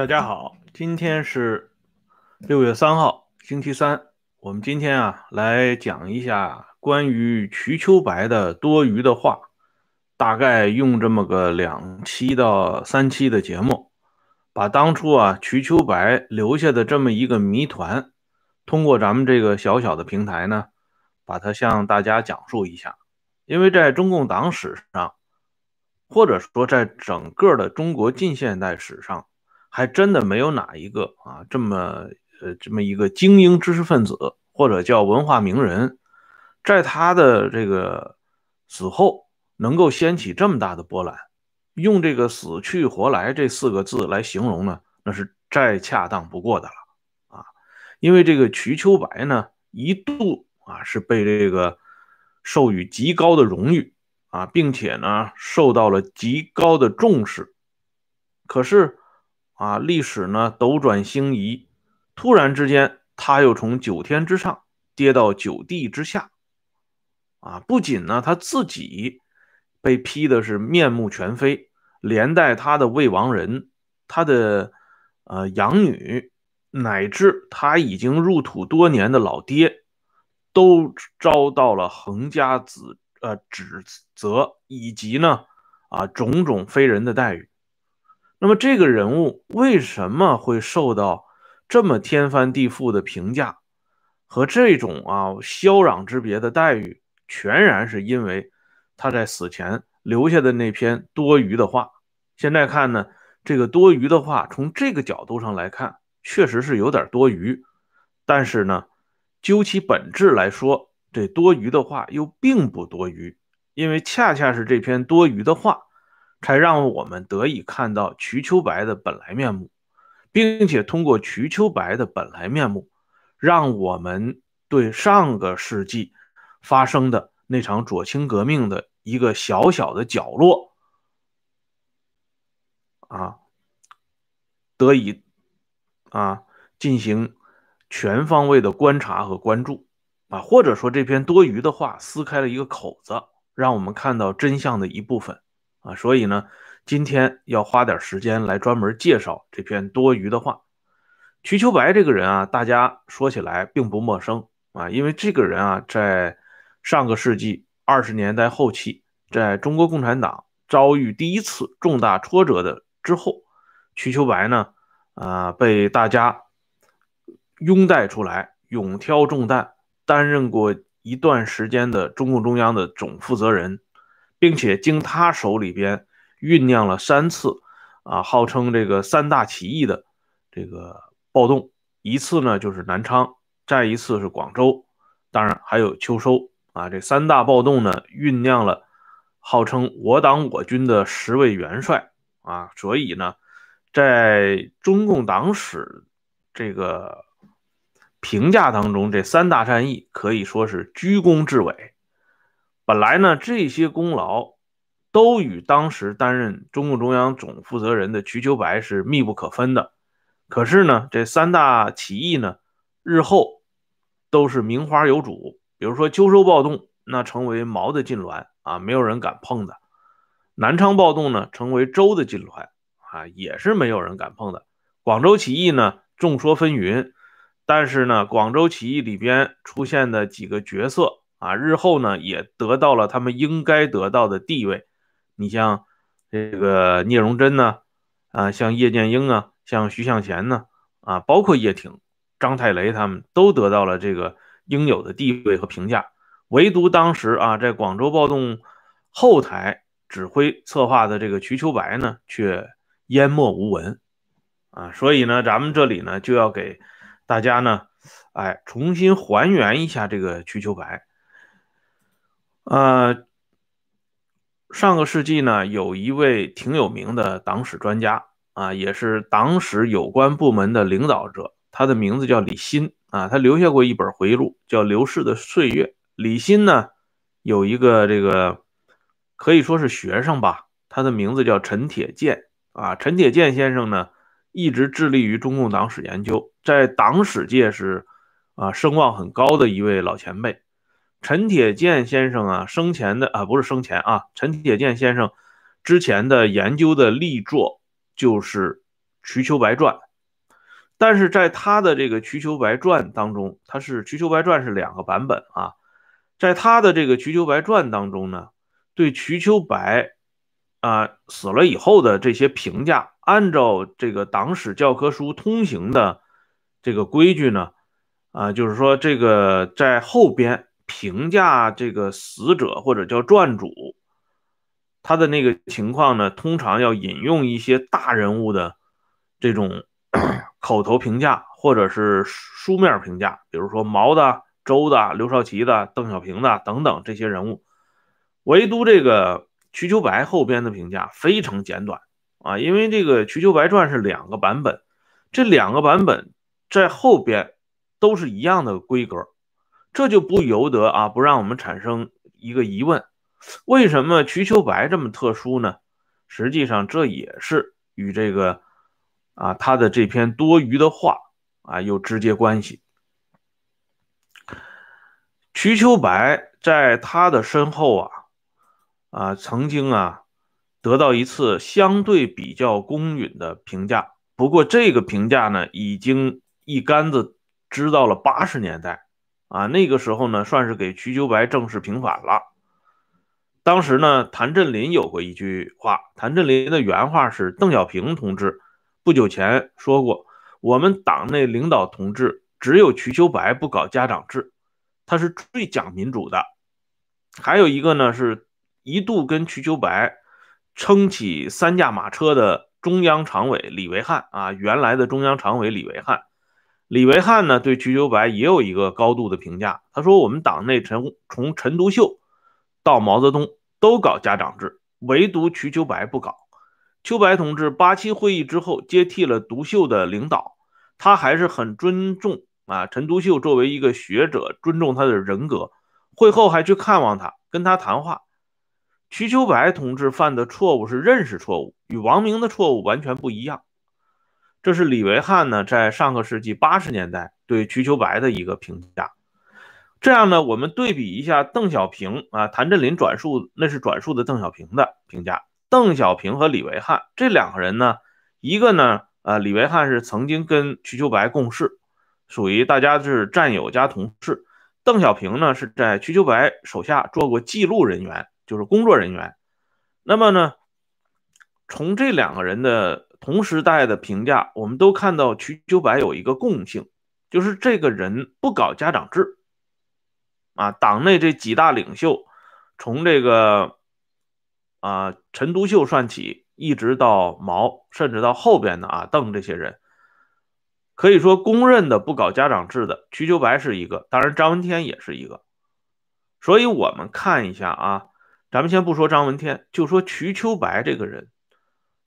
大家好，今天是六月三号，星期三。我们今天啊，来讲一下关于瞿秋白的多余的话，大概用这么个两期到三期的节目，把当初啊瞿秋白留下的这么一个谜团，通过咱们这个小小的平台呢，把它向大家讲述一下。因为在中共党史上，或者说在整个的中国近现代史上，还真的没有哪一个啊这么呃这么一个精英知识分子或者叫文化名人，在他的这个死后能够掀起这么大的波澜，用这个“死去活来”这四个字来形容呢，那是再恰当不过的了啊！因为这个瞿秋白呢，一度啊是被这个授予极高的荣誉啊，并且呢受到了极高的重视，可是。啊，历史呢斗转星移，突然之间，他又从九天之上跌到九地之下。啊，不仅呢他自己被批的是面目全非，连带他的未亡人、他的呃养女，乃至他已经入土多年的老爹，都遭到了横加指呃指责，以及呢啊种种非人的待遇。那么这个人物为什么会受到这么天翻地覆的评价和这种啊霄壤之别的待遇？全然是因为他在死前留下的那篇多余的话。现在看呢，这个多余的话，从这个角度上来看，确实是有点多余。但是呢，究其本质来说，这多余的话又并不多余，因为恰恰是这篇多余的话。才让我们得以看到瞿秋白的本来面目，并且通过瞿秋白的本来面目，让我们对上个世纪发生的那场左倾革命的一个小小的角落啊，得以啊进行全方位的观察和关注啊，或者说这篇多余的话撕开了一个口子，让我们看到真相的一部分。啊，所以呢，今天要花点时间来专门介绍这篇多余的话。瞿秋白这个人啊，大家说起来并不陌生啊，因为这个人啊，在上个世纪二十年代后期，在中国共产党遭遇第一次重大挫折的之后，瞿秋白呢，啊，被大家拥戴出来，勇挑重担，担任过一段时间的中共中央的总负责人。并且经他手里边酝酿了三次，啊，号称这个三大起义的这个暴动，一次呢就是南昌，再一次是广州，当然还有秋收啊，这三大暴动呢酝酿了号称我党我军的十位元帅啊，所以呢，在中共党史这个评价当中，这三大战役可以说是居功至伟。本来呢，这些功劳都与当时担任中共中央总负责人的瞿秋白是密不可分的。可是呢，这三大起义呢，日后都是名花有主。比如说秋收暴动，那成为毛的禁脔啊，没有人敢碰的；南昌暴动呢，成为周的禁脔啊，也是没有人敢碰的。广州起义呢，众说纷纭，但是呢，广州起义里边出现的几个角色。啊，日后呢也得到了他们应该得到的地位。你像这个聂荣臻呢，啊，像叶剑英啊，像徐向前呢，啊，包括叶挺、张太雷他们都得到了这个应有的地位和评价。唯独当时啊，在广州暴动后台指挥策划的这个瞿秋白呢，却淹没无闻。啊，所以呢，咱们这里呢就要给大家呢，哎，重新还原一下这个瞿秋白。呃，上个世纪呢，有一位挺有名的党史专家啊，也是党史有关部门的领导者，他的名字叫李欣啊，他留下过一本回忆录，叫《流逝的岁月》。李欣呢，有一个这个可以说是学生吧，他的名字叫陈铁建啊。陈铁建先生呢，一直致力于中共党史研究，在党史界是啊声望很高的一位老前辈。陈铁建先生啊，生前的啊不是生前啊，陈铁建先生之前的研究的力作就是《瞿秋白传》，但是在他的这个《瞿秋白传》当中，他是《瞿秋白传》是两个版本啊，在他的这个《瞿秋白传》当中呢，对瞿秋白啊死了以后的这些评价，按照这个党史教科书通行的这个规矩呢，啊，就是说这个在后边评价这个死者或者叫传主。他的那个情况呢，通常要引用一些大人物的这种 口头评价，或者是书面评价，比如说毛的、周的、刘少奇的、邓小平的等等这些人物。唯独这个瞿秋白后边的评价非常简短啊，因为这个《瞿秋白传》是两个版本，这两个版本在后边都是一样的规格，这就不由得啊，不让我们产生一个疑问。为什么瞿秋白这么特殊呢？实际上，这也是与这个啊他的这篇多余的话啊有直接关系。瞿秋白在他的身后啊啊曾经啊得到一次相对比较公允的评价，不过这个评价呢已经一竿子支到了八十年代啊，那个时候呢算是给瞿秋白正式平反了。当时呢，谭震林有过一句话，谭震林的原话是：“邓小平同志不久前说过，我们党内领导同志只有瞿秋白不搞家长制，他是最讲民主的。”还有一个呢，是一度跟瞿秋白撑起三驾马车的中央常委李维汉啊，原来的中央常委李维汉，李维汉呢对瞿秋白也有一个高度的评价，他说：“我们党内陈从陈独秀。”到毛泽东都搞家长制，唯独瞿秋白不搞。秋白同志八七会议之后接替了独秀的领导，他还是很尊重啊陈独秀作为一个学者，尊重他的人格。会后还去看望他，跟他谈话。瞿秋白同志犯的错误是认识错误，与王明的错误完全不一样。这是李维汉呢在上个世纪八十年代对瞿秋白的一个评价。这样呢，我们对比一下邓小平啊，谭震林转述那是转述的邓小平的评价。邓小平和李维汉这两个人呢，一个呢，呃，李维汉是曾经跟瞿秋白共事，属于大家是战友加同事。邓小平呢是在瞿秋白手下做过记录人员，就是工作人员。那么呢，从这两个人的同时代的评价，我们都看到瞿秋白有一个共性，就是这个人不搞家长制。啊，党内这几大领袖，从这个啊陈独秀算起，一直到毛，甚至到后边的啊邓这些人，可以说公认的不搞家长制的，瞿秋白是一个，当然张闻天也是一个。所以我们看一下啊，咱们先不说张闻天，就说瞿秋白这个人，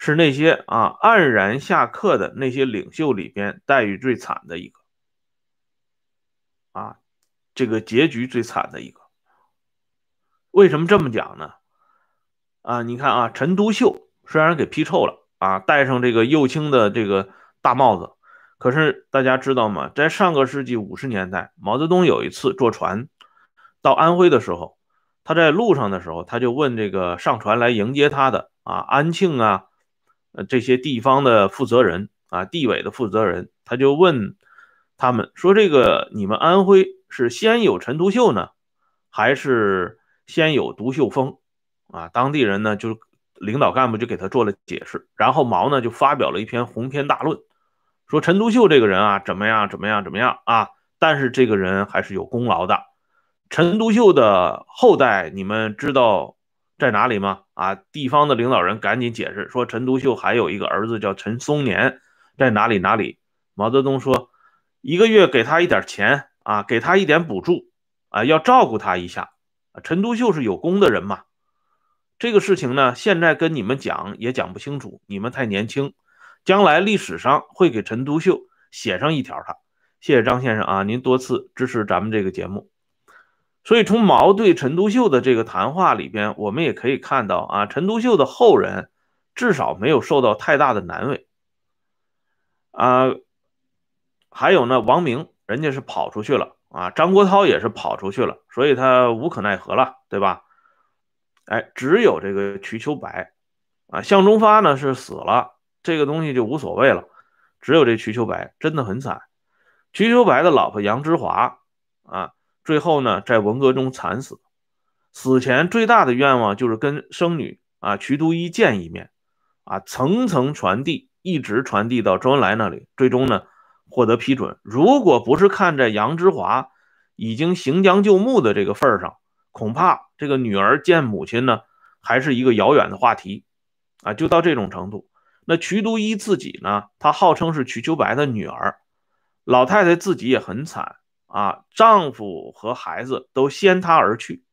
是那些啊黯然下课的那些领袖里边待遇最惨的一个啊。这个结局最惨的一个，为什么这么讲呢？啊，你看啊，陈独秀虽然给批臭了啊，戴上这个右倾的这个大帽子，可是大家知道吗？在上个世纪五十年代，毛泽东有一次坐船到安徽的时候，他在路上的时候，他就问这个上船来迎接他的啊安庆啊，呃这些地方的负责人啊，地委的负责人，他就问他们说：“这个你们安徽？”是先有陈独秀呢，还是先有独秀峰？啊，当地人呢，就领导干部就给他做了解释，然后毛呢就发表了一篇鸿篇大论，说陈独秀这个人啊，怎么样，怎么样，怎么样啊？但是这个人还是有功劳的。陈独秀的后代，你们知道在哪里吗？啊，地方的领导人赶紧解释说，陈独秀还有一个儿子叫陈松年，在哪里哪里？毛泽东说，一个月给他一点钱。啊，给他一点补助，啊，要照顾他一下。陈独秀是有功的人嘛？这个事情呢，现在跟你们讲也讲不清楚，你们太年轻。将来历史上会给陈独秀写上一条的。谢谢张先生啊，您多次支持咱们这个节目。所以从毛对陈独秀的这个谈话里边，我们也可以看到啊，陈独秀的后人至少没有受到太大的难为。啊，还有呢，王明。人家是跑出去了啊，张国焘也是跑出去了，所以他无可奈何了，对吧？哎，只有这个瞿秋白啊，向忠发呢是死了，这个东西就无所谓了。只有这瞿秋白真的很惨。瞿秋白的老婆杨之华啊，最后呢在文革中惨死，死前最大的愿望就是跟生女啊瞿都依见一面，啊层层传递，一直传递到周恩来那里，最终呢获得批准。如果不是看在杨之华已经行将就木的这个份上，恐怕这个女儿见母亲呢还是一个遥远的话题。啊，就到这种程度。那瞿都依自己呢？她号称是瞿秋白的女儿，老太太自己也很惨啊，丈夫和孩子都先她而去。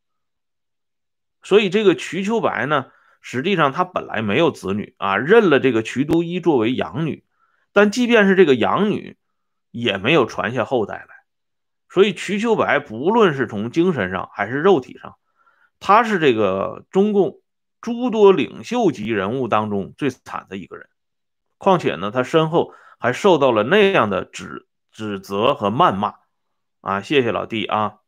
所以这个瞿秋白呢，实际上他本来没有子女啊，认了这个瞿都一作为养女。但即便是这个养女，也没有传下后代来。所以瞿秋白不论是从精神上还是肉体上，他是这个中共。诸多领袖级人物当中最惨的一个人，况且呢，他身后还受到了那样的指指责和谩骂啊！谢谢老弟啊！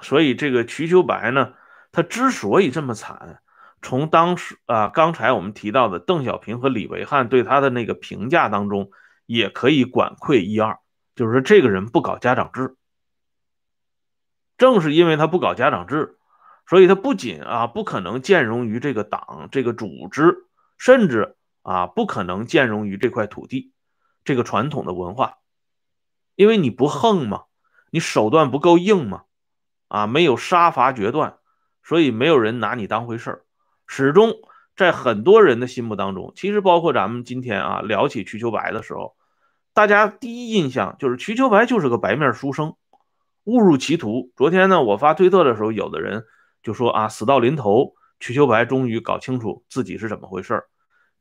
所以这个瞿秋白呢，他之所以这么惨，从当时啊，刚才我们提到的邓小平和李维汉对他的那个评价当中，也可以管窥一二，就是说这个人不搞家长制，正是因为他不搞家长制。所以他不仅啊不可能兼容于这个党这个组织，甚至啊不可能兼容于这块土地，这个传统的文化，因为你不横嘛，你手段不够硬嘛，啊没有杀伐决断，所以没有人拿你当回事儿。始终在很多人的心目当中，其实包括咱们今天啊聊起瞿秋白的时候，大家第一印象就是瞿秋白就是个白面书生，误入歧途。昨天呢我发推特的时候，有的人。就说啊，死到临头，瞿秋白终于搞清楚自己是怎么回事儿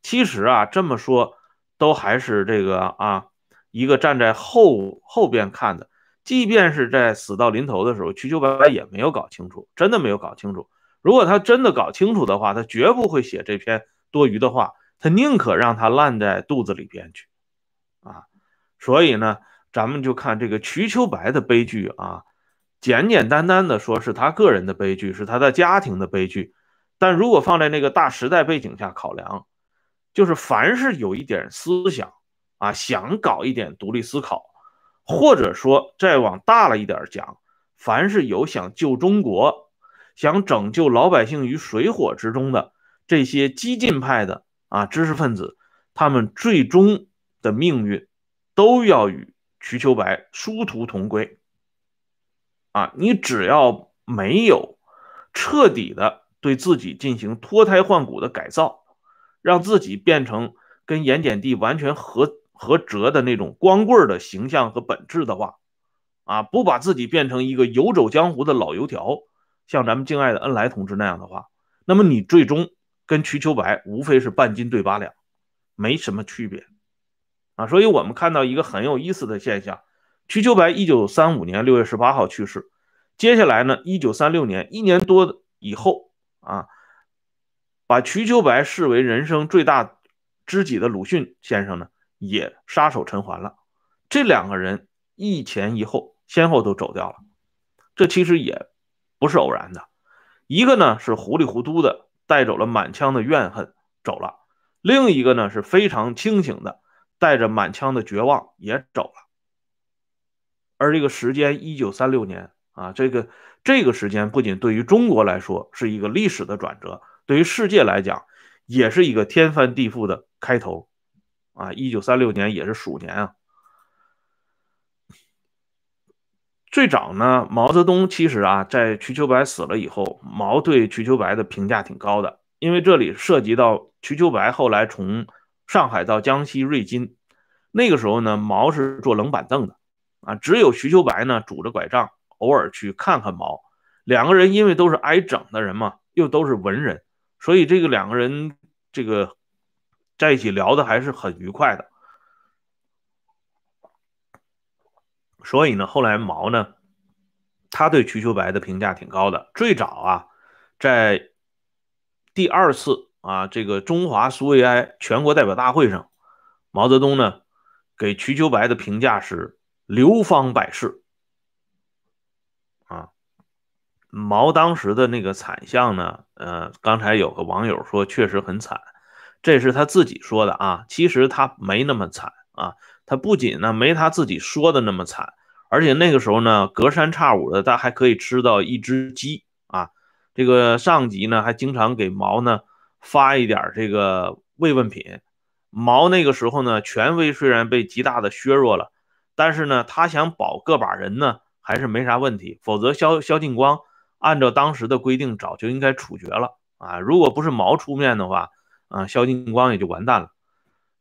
其实啊，这么说都还是这个啊，一个站在后后边看的。即便是在死到临头的时候，瞿秋白也没有搞清楚，真的没有搞清楚。如果他真的搞清楚的话，他绝不会写这篇多余的话，他宁可让他烂在肚子里边去啊。所以呢，咱们就看这个瞿秋白的悲剧啊。简简单单的说，是他个人的悲剧，是他的家庭的悲剧。但如果放在那个大时代背景下考量，就是凡是有一点思想啊，想搞一点独立思考，或者说再往大了一点讲，凡是有想救中国、想拯救老百姓于水火之中的这些激进派的啊知识分子，他们最终的命运都要与瞿秋白殊途同归。啊，你只要没有彻底的对自己进行脱胎换骨的改造，让自己变成跟盐碱地完全合合辙的那种光棍的形象和本质的话，啊，不把自己变成一个游走江湖的老油条，像咱们敬爱的恩来同志那样的话，那么你最终跟瞿秋白无非是半斤对八两，没什么区别，啊，所以我们看到一个很有意思的现象。瞿秋白一九三五年六月十八号去世，接下来呢，一九三六年一年多以后啊，把瞿秋白视为人生最大知己的鲁迅先生呢，也撒手陈环了。这两个人一前一后，先后都走掉了。这其实也不是偶然的，一个呢是糊里糊涂的带走了满腔的怨恨走了，另一个呢是非常清醒的带着满腔的绝望也走了。而这个时间，一九三六年啊，这个这个时间不仅对于中国来说是一个历史的转折，对于世界来讲，也是一个天翻地覆的开头啊！一九三六年也是鼠年啊。最早呢，毛泽东其实啊，在瞿秋白死了以后，毛对瞿秋白的评价挺高的，因为这里涉及到瞿秋白后来从上海到江西瑞金，那个时候呢，毛是坐冷板凳的。啊，只有瞿秋白呢，拄着拐杖，偶尔去看看毛。两个人因为都是挨整的人嘛，又都是文人，所以这个两个人这个在一起聊的还是很愉快的。所以呢，后来毛呢，他对瞿秋白的评价挺高的。最早啊，在第二次啊这个中华苏维埃全国代表大会上，毛泽东呢给瞿秋白的评价是。流芳百世啊！毛当时的那个惨相呢？呃，刚才有个网友说确实很惨，这是他自己说的啊。其实他没那么惨啊。他不仅呢没他自己说的那么惨，而且那个时候呢隔三差五的他还可以吃到一只鸡啊。这个上级呢还经常给毛呢发一点这个慰问品。毛那个时候呢权威虽然被极大的削弱了，但是呢他想保个把人呢还是没啥问题。否则萧萧劲光按照当时的规定早就应该处决了啊。如果不是毛出面的话，啊萧劲光也就完蛋了。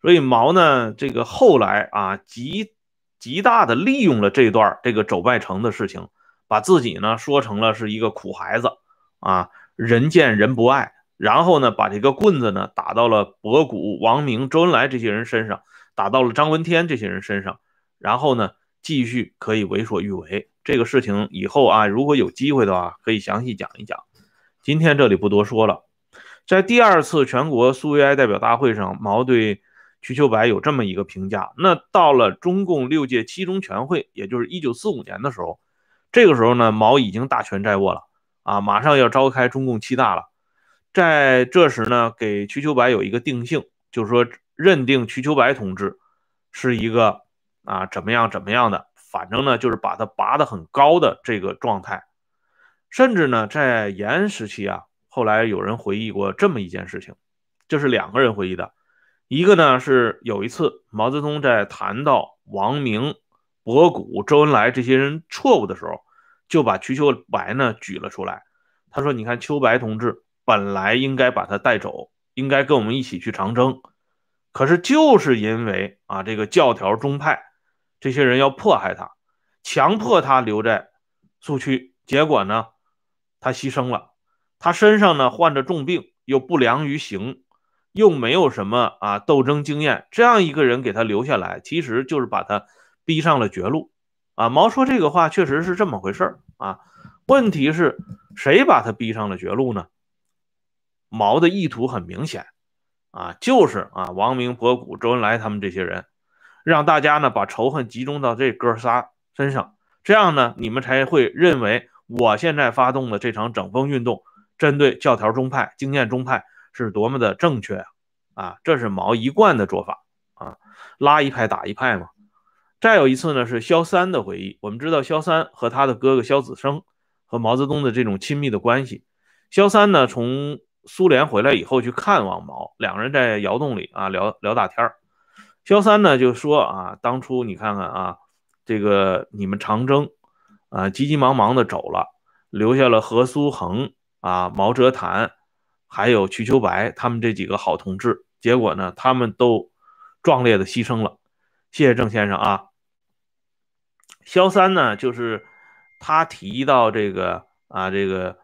所以毛呢，这个后来啊，极极大的利用了这段这个走败城的事情，把自己呢说成了是一个苦孩子啊，人见人不爱，然后呢，把这个棍子呢打到了博古、王明、周恩来这些人身上，打到了张闻天这些人身上，然后呢，继续可以为所欲为。这个事情以后啊，如果有机会的话，可以详细讲一讲。今天这里不多说了。在第二次全国苏维埃代表大会上，毛对。瞿秋白有这么一个评价，那到了中共六届七中全会，也就是一九四五年的时候，这个时候呢，毛已经大权在握了啊，马上要召开中共七大了，在这时呢，给瞿秋白有一个定性，就是说认定瞿秋白同志是一个啊怎么样怎么样的，反正呢就是把他拔得很高的这个状态，甚至呢在延安时期啊，后来有人回忆过这么一件事情，这是两个人回忆的。一个呢是有一次毛泽东在谈到王明、博古、周恩来这些人错误的时候，就把瞿秋白呢举了出来。他说：“你看，秋白同志本来应该把他带走，应该跟我们一起去长征，可是就是因为啊这个教条宗派这些人要迫害他，强迫他留在苏区，结果呢他牺牲了。他身上呢患着重病，又不良于行。”又没有什么啊斗争经验，这样一个人给他留下来，其实就是把他逼上了绝路啊。毛说这个话确实是这么回事儿啊。问题是谁把他逼上了绝路呢？毛的意图很明显啊，就是啊王明、博古、周恩来他们这些人，让大家呢把仇恨集中到这哥仨身上，这样呢你们才会认为我现在发动的这场整风运动，针对教条宗派、经验宗派。是多么的正确啊！啊，这是毛一贯的做法啊，拉一派打一派嘛。再有一次呢，是萧三的回忆。我们知道萧三和他的哥哥萧子升和毛泽东的这种亲密的关系。萧三呢，从苏联回来以后去看望毛，两个人在窑洞里啊聊聊大天儿。萧三呢就说啊，当初你看看啊，这个你们长征啊，急急忙忙的走了，留下了何苏衡啊、毛泽覃。还有瞿秋白，他们这几个好同志，结果呢，他们都壮烈的牺牲了。谢谢郑先生啊。萧三呢，就是他提到这个啊，这个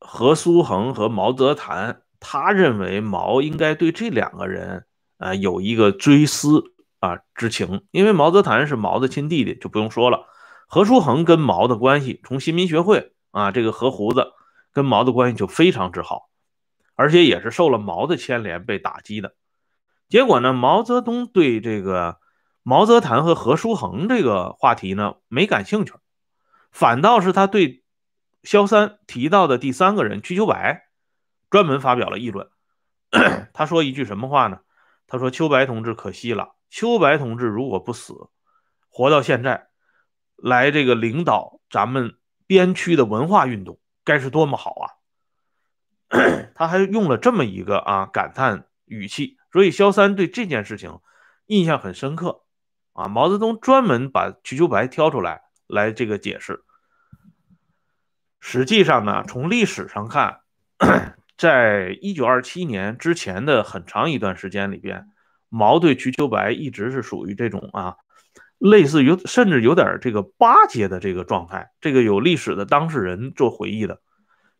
何苏衡和毛泽覃，他认为毛应该对这两个人啊有一个追思啊之情，因为毛泽覃是毛的亲弟弟，就不用说了。何书衡跟毛的关系，从新民学会啊，这个何胡子。跟毛的关系就非常之好，而且也是受了毛的牵连被打击的。结果呢，毛泽东对这个毛泽谭和何书衡这个话题呢没感兴趣，反倒是他对萧三提到的第三个人瞿秋白专门发表了议论。他说一句什么话呢？他说：“秋白同志可惜了，秋白同志如果不死，活到现在，来这个领导咱们边区的文化运动。”该是多么好啊！他还用了这么一个啊感叹语气，所以萧三对这件事情印象很深刻啊。毛泽东专门把瞿秋白挑出来来这个解释。实际上呢，从历史上看，在一九二七年之前的很长一段时间里边，毛对瞿秋白一直是属于这种啊。类似于甚至有点这个巴结的这个状态，这个有历史的当事人做回忆的，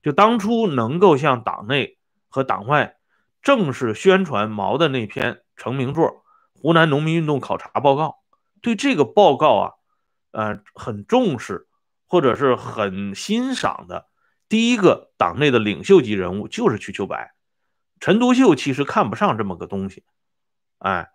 就当初能够向党内和党外正式宣传毛的那篇成名作《湖南农民运动考察报告》，对这个报告啊，呃，很重视或者是很欣赏的，第一个党内的领袖级人物就是瞿秋白，陈独秀其实看不上这么个东西，哎。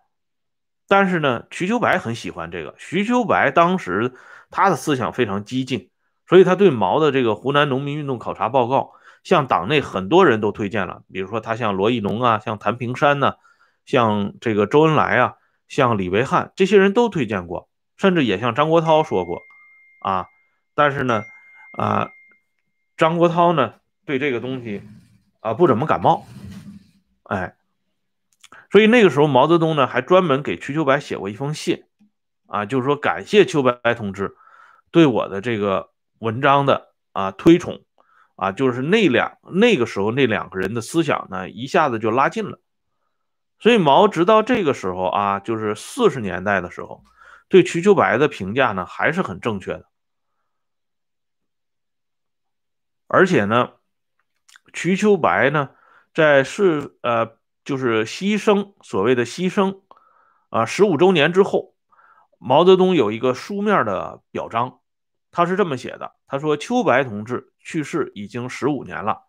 但是呢，瞿秋白很喜欢这个。瞿秋白当时他的思想非常激进，所以他对毛的这个湖南农民运动考察报告，向党内很多人都推荐了。比如说他像罗亦农啊，像谭平山呢，像这个周恩来啊，像李维汉这些人都推荐过，甚至也向张国焘说过啊。但是呢，啊，张国焘呢对这个东西啊不怎么感冒，哎，所以那个时候毛泽东呢还专门给瞿秋白写过一封信，啊，就是说感谢秋白同志对我的这个文章的啊推崇，啊，就是那两那个时候那两个人的思想呢一下子就拉近了，所以毛直到这个时候啊，就是四十年代的时候，对瞿秋白的评价呢还是很正确的。而且呢，瞿秋白呢，在是呃，就是牺牲所谓的牺牲啊，十五周年之后，毛泽东有一个书面的表彰，他是这么写的：他说，秋白同志去世已经十五年了，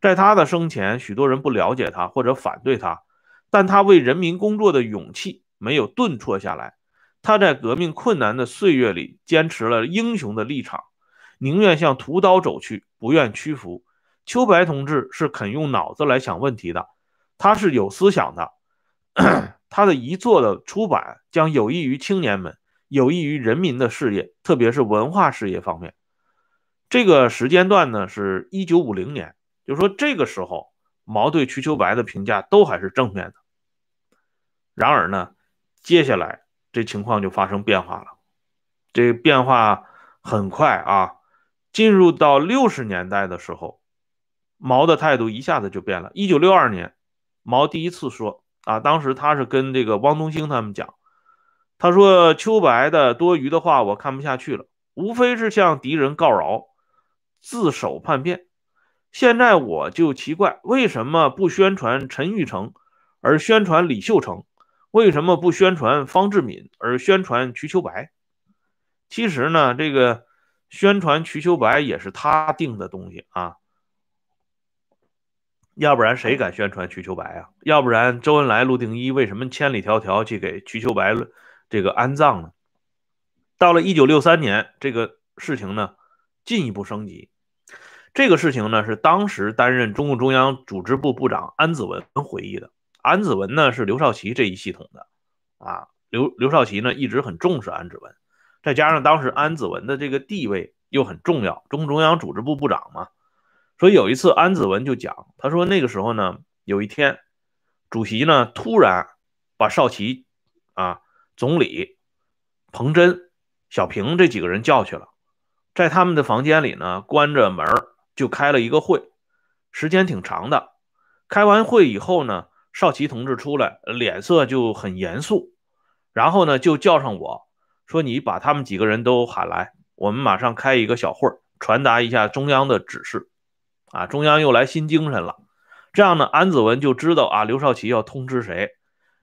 在他的生前，许多人不了解他或者反对他，但他为人民工作的勇气没有顿挫下来，他在革命困难的岁月里坚持了英雄的立场。宁愿向屠刀走去，不愿屈服。秋白同志是肯用脑子来想问题的，他是有思想的。他的遗作的出版将有益于青年们，有益于人民的事业，特别是文化事业方面。这个时间段呢，是一九五零年，就说这个时候，毛对瞿秋白的评价都还是正面的。然而呢，接下来这情况就发生变化了，这变化很快啊。进入到六十年代的时候，毛的态度一下子就变了。一九六二年，毛第一次说啊，当时他是跟这个汪东兴他们讲，他说秋白的多余的话我看不下去了，无非是向敌人告饶，自首叛变。现在我就奇怪，为什么不宣传陈玉成，而宣传李秀成？为什么不宣传方志敏，而宣传瞿秋白？其实呢，这个。宣传瞿秋白也是他定的东西啊，要不然谁敢宣传瞿秋白啊？要不然周恩来、陆定一为什么千里迢迢去给瞿秋白这个安葬呢？到了一九六三年，这个事情呢进一步升级。这个事情呢是当时担任中共中央组织部部长安子文回忆的。安子文呢是刘少奇这一系统的啊，刘刘少奇呢一直很重视安子文。再加上当时安子文的这个地位又很重要，中共中央组织部部长嘛，所以有一次安子文就讲，他说那个时候呢，有一天，主席呢突然把少奇啊、总理彭真、小平这几个人叫去了，在他们的房间里呢关着门就开了一个会，时间挺长的。开完会以后呢，少奇同志出来，脸色就很严肃，然后呢就叫上我。说你把他们几个人都喊来，我们马上开一个小会，传达一下中央的指示。啊，中央又来新精神了。这样呢，安子文就知道啊，刘少奇要通知谁，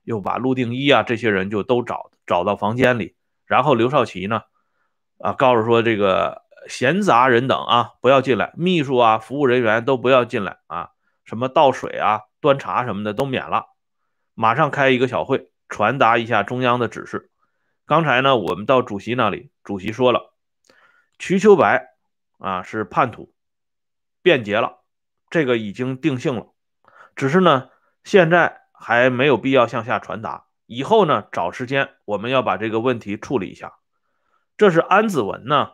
又把陆定一啊这些人就都找找到房间里。然后刘少奇呢，啊，告诉说这个闲杂人等啊不要进来，秘书啊、服务人员都不要进来啊，什么倒水啊、端茶什么的都免了，马上开一个小会，传达一下中央的指示。刚才呢，我们到主席那里，主席说了，瞿秋白啊是叛徒，便捷了，这个已经定性了，只是呢，现在还没有必要向下传达，以后呢，找时间我们要把这个问题处理一下。这是安子文呢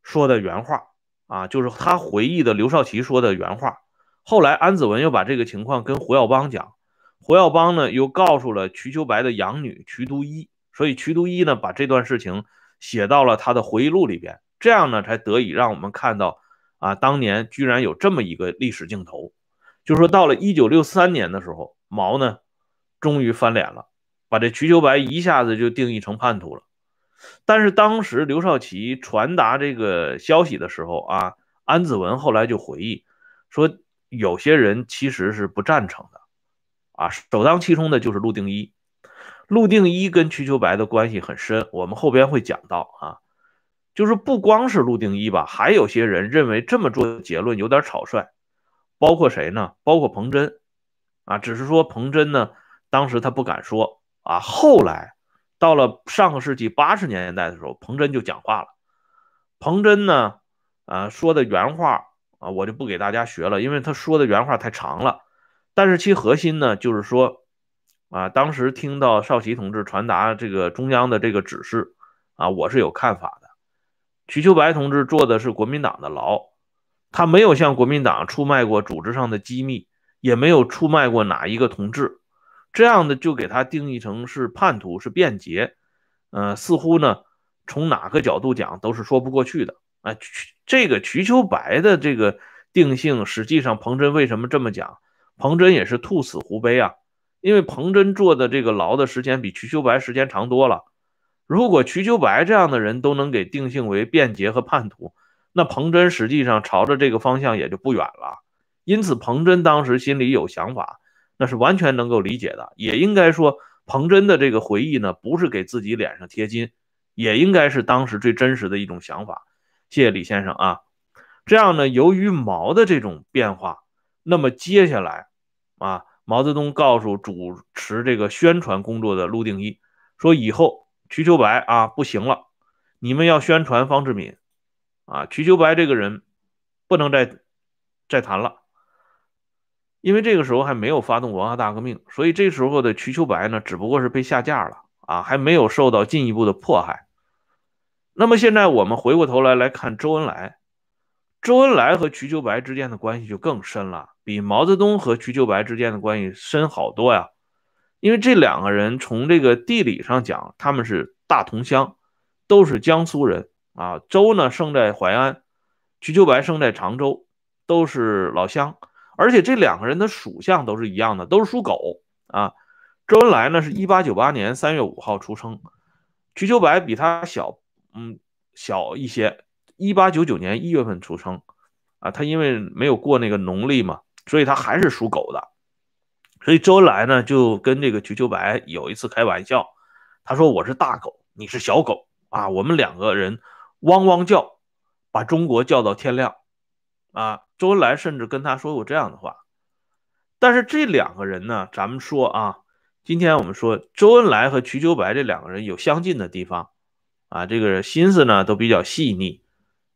说的原话啊，就是他回忆的刘少奇说的原话。后来安子文又把这个情况跟胡耀邦讲，胡耀邦呢又告诉了瞿秋白的养女瞿都一。所以瞿都一呢，把这段事情写到了他的回忆录里边，这样呢，才得以让我们看到啊，当年居然有这么一个历史镜头，就说到了一九六三年的时候，毛呢，终于翻脸了，把这瞿秋白一下子就定义成叛徒了。但是当时刘少奇传达这个消息的时候啊，安子文后来就回忆说，有些人其实是不赞成的，啊，首当其冲的就是陆定一。陆定一跟瞿秋白的关系很深，我们后边会讲到啊，就是不光是陆定一吧，还有些人认为这么做结论有点草率，包括谁呢？包括彭真啊，只是说彭真呢，当时他不敢说啊，后来到了上个世纪八十年代的时候，彭真就讲话了。彭真呢，啊说的原话啊，我就不给大家学了，因为他说的原话太长了，但是其核心呢，就是说。啊，当时听到少奇同志传达这个中央的这个指示啊，我是有看法的。瞿秋白同志坐的是国民党的牢，他没有向国民党出卖过组织上的机密，也没有出卖过哪一个同志，这样的就给他定义成是叛徒，是变节，呃，似乎呢，从哪个角度讲都是说不过去的啊。这个瞿秋白的这个定性，实际上彭真为什么这么讲？彭真也是兔死狐悲啊。因为彭真坐的这个牢的时间比瞿秋白时间长多了，如果瞿秋白这样的人都能给定性为变节和叛徒，那彭真实际上朝着这个方向也就不远了。因此，彭真当时心里有想法，那是完全能够理解的。也应该说，彭真的这个回忆呢，不是给自己脸上贴金，也应该是当时最真实的一种想法。谢谢李先生啊。这样呢，由于毛的这种变化，那么接下来啊。毛泽东告诉主持这个宣传工作的陆定一说：“以后瞿秋白啊不行了，你们要宣传方志敏啊。瞿秋白这个人不能再再谈了，因为这个时候还没有发动文化大革命，所以这时候的瞿秋白呢，只不过是被下架了啊，还没有受到进一步的迫害。那么现在我们回过头来来看周恩来，周恩来和瞿秋白之间的关系就更深了。”比毛泽东和瞿秋白之间的关系深好多呀，因为这两个人从这个地理上讲，他们是大同乡，都是江苏人啊。周呢生在淮安，瞿秋白生在常州，都是老乡。而且这两个人的属相都是一样的，都是属狗啊。周恩来呢是一八九八年三月五号出生，瞿秋白比他小，嗯，小一些，一八九九年一月份出生啊。他因为没有过那个农历嘛。所以他还是属狗的，所以周恩来呢就跟这个瞿秋白有一次开玩笑，他说我是大狗，你是小狗啊，我们两个人汪汪叫，把中国叫到天亮啊。周恩来甚至跟他说过这样的话。但是这两个人呢，咱们说啊，今天我们说周恩来和瞿秋白这两个人有相近的地方啊，这个心思呢都比较细腻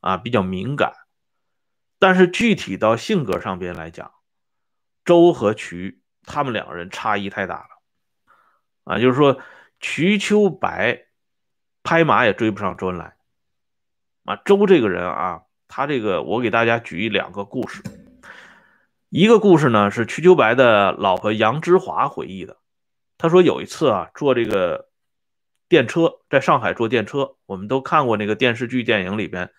啊，比较敏感，但是具体到性格上边来讲。周和瞿他们两个人差异太大了，啊，就是说瞿秋白拍马也追不上周恩来，啊，周这个人啊，他这个我给大家举一两个故事，一个故事呢是瞿秋白的老婆杨之华回忆的，他说有一次啊坐这个电车在上海坐电车，我们都看过那个电视剧电影里边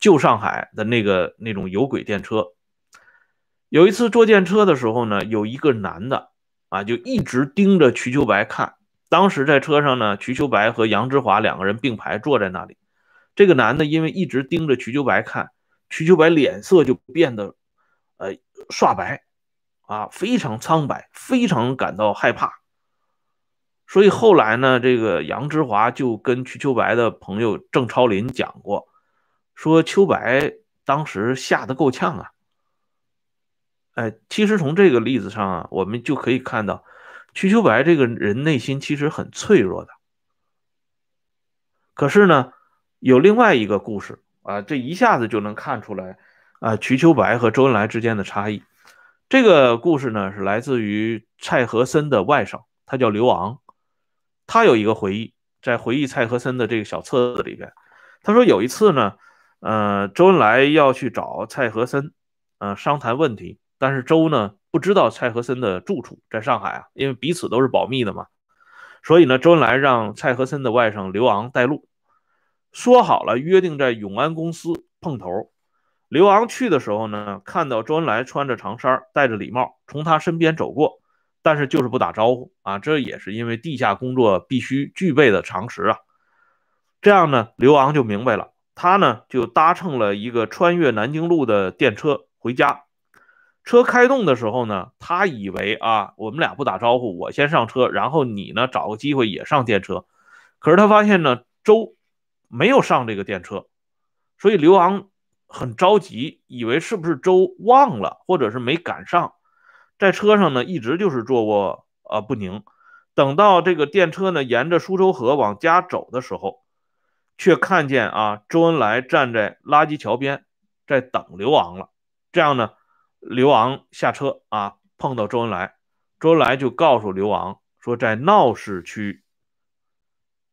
旧上海的那个那种有轨电车。有一次坐电车的时候呢，有一个男的啊，就一直盯着瞿秋白看。当时在车上呢，瞿秋白和杨之华两个人并排坐在那里。这个男的因为一直盯着瞿秋白看，瞿秋白脸色就变得呃刷白啊，非常苍白，非常感到害怕。所以后来呢，这个杨之华就跟瞿秋白的朋友郑超林讲过，说秋白当时吓得够呛啊。哎，其实从这个例子上啊，我们就可以看到，瞿秋白这个人内心其实很脆弱的。可是呢，有另外一个故事啊，这一下子就能看出来啊，瞿秋白和周恩来之间的差异。这个故事呢，是来自于蔡和森的外甥，他叫刘昂。他有一个回忆，在回忆蔡和森的这个小册子里边，他说有一次呢，呃，周恩来要去找蔡和森，呃，商谈问题。但是周呢不知道蔡和森的住处在上海啊，因为彼此都是保密的嘛。所以呢，周恩来让蔡和森的外甥刘昂带路，说好了约定在永安公司碰头。刘昂去的时候呢，看到周恩来穿着长衫，戴着礼帽，从他身边走过，但是就是不打招呼啊。这也是因为地下工作必须具备的常识啊。这样呢，刘昂就明白了，他呢就搭乘了一个穿越南京路的电车回家。车开动的时候呢，他以为啊，我们俩不打招呼，我先上车，然后你呢找个机会也上电车。可是他发现呢，周没有上这个电车，所以刘昂很着急，以为是不是周忘了，或者是没赶上。在车上呢，一直就是坐卧呃不宁。等到这个电车呢沿着苏州河往家走的时候，却看见啊，周恩来站在垃圾桥边在等刘昂了。这样呢。刘昂下车啊，碰到周恩来，周恩来就告诉刘昂说在闹市区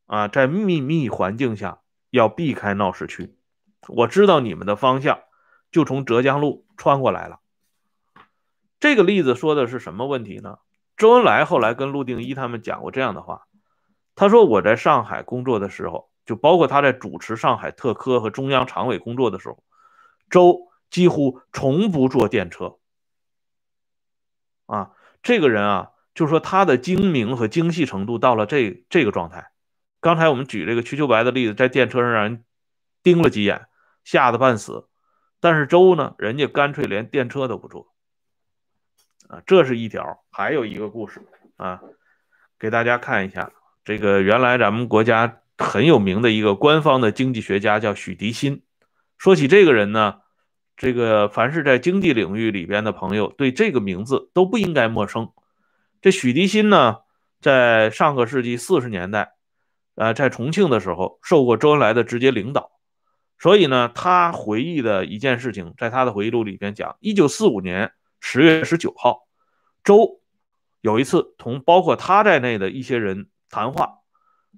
啊，在秘密环境下要避开闹市区。我知道你们的方向就从浙江路穿过来了。这个例子说的是什么问题呢？周恩来后来跟陆定一他们讲过这样的话，他说我在上海工作的时候，就包括他在主持上海特科和中央常委工作的时候，周几乎从不坐电车。啊，这个人啊，就说他的精明和精细程度到了这这个状态。刚才我们举这个瞿秋白的例子，在电车上让人盯了几眼，吓得半死。但是周呢，人家干脆连电车都不坐。啊，这是一条，还有一个故事啊，给大家看一下。这个原来咱们国家很有名的一个官方的经济学家叫许涤新。说起这个人呢。这个凡是在经济领域里边的朋友，对这个名字都不应该陌生。这许涤新呢，在上个世纪四十年代，呃，在重庆的时候受过周恩来的直接领导，所以呢，他回忆的一件事情，在他的回忆录里边讲：一九四五年十月十九号，周有一次同包括他在内的一些人谈话，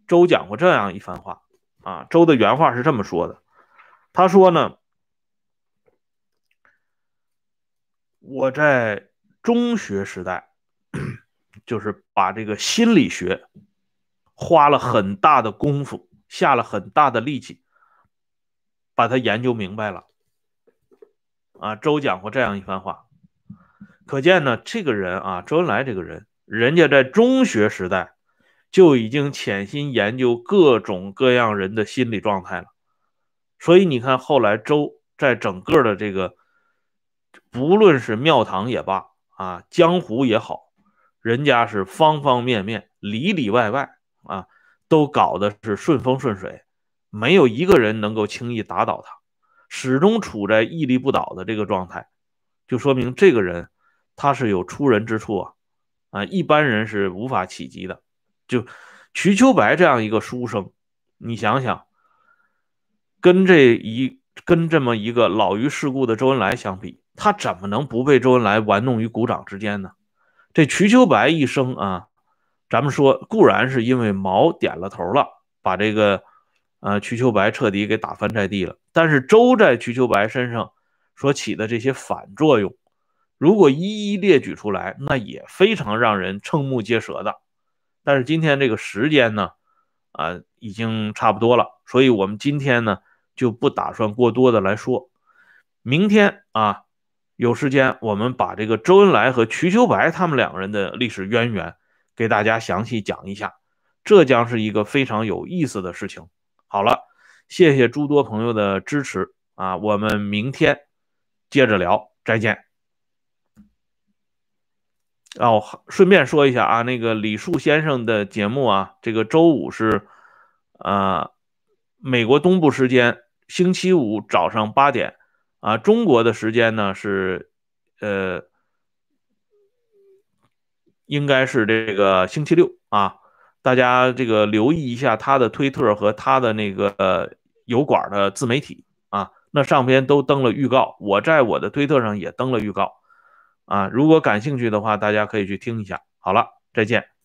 周讲过这样一番话啊。周的原话是这么说的，他说呢。我在中学时代，就是把这个心理学花了很大的功夫，下了很大的力气，把它研究明白了。啊，周讲过这样一番话，可见呢，这个人啊，周恩来这个人，人家在中学时代就已经潜心研究各种各样人的心理状态了。所以你看，后来周在整个的这个。不论是庙堂也罢，啊，江湖也好，人家是方方面面、里里外外啊，都搞的是顺风顺水，没有一个人能够轻易打倒他，始终处在屹立不倒的这个状态，就说明这个人他是有出人之处啊，啊，一般人是无法企及的。就瞿秋白这样一个书生，你想想，跟这一跟这么一个老于世故的周恩来相比。他怎么能不被周恩来玩弄于股掌之间呢？这瞿秋白一生啊，咱们说固然是因为毛点了头了，把这个呃瞿秋白彻底给打翻在地了。但是周在瞿秋白身上所起的这些反作用，如果一一列举出来，那也非常让人瞠目结舌的。但是今天这个时间呢，啊，已经差不多了，所以我们今天呢就不打算过多的来说，明天啊。有时间，我们把这个周恩来和瞿秋白他们两个人的历史渊源给大家详细讲一下，这将是一个非常有意思的事情。好了，谢谢诸多朋友的支持啊，我们明天接着聊，再见。哦，顺便说一下啊，那个李树先生的节目啊，这个周五是啊，美国东部时间星期五早上八点。啊，中国的时间呢是，呃，应该是这个星期六啊，大家这个留意一下他的推特和他的那个油管的自媒体啊，那上边都登了预告，我在我的推特上也登了预告啊，如果感兴趣的话，大家可以去听一下。好了，再见。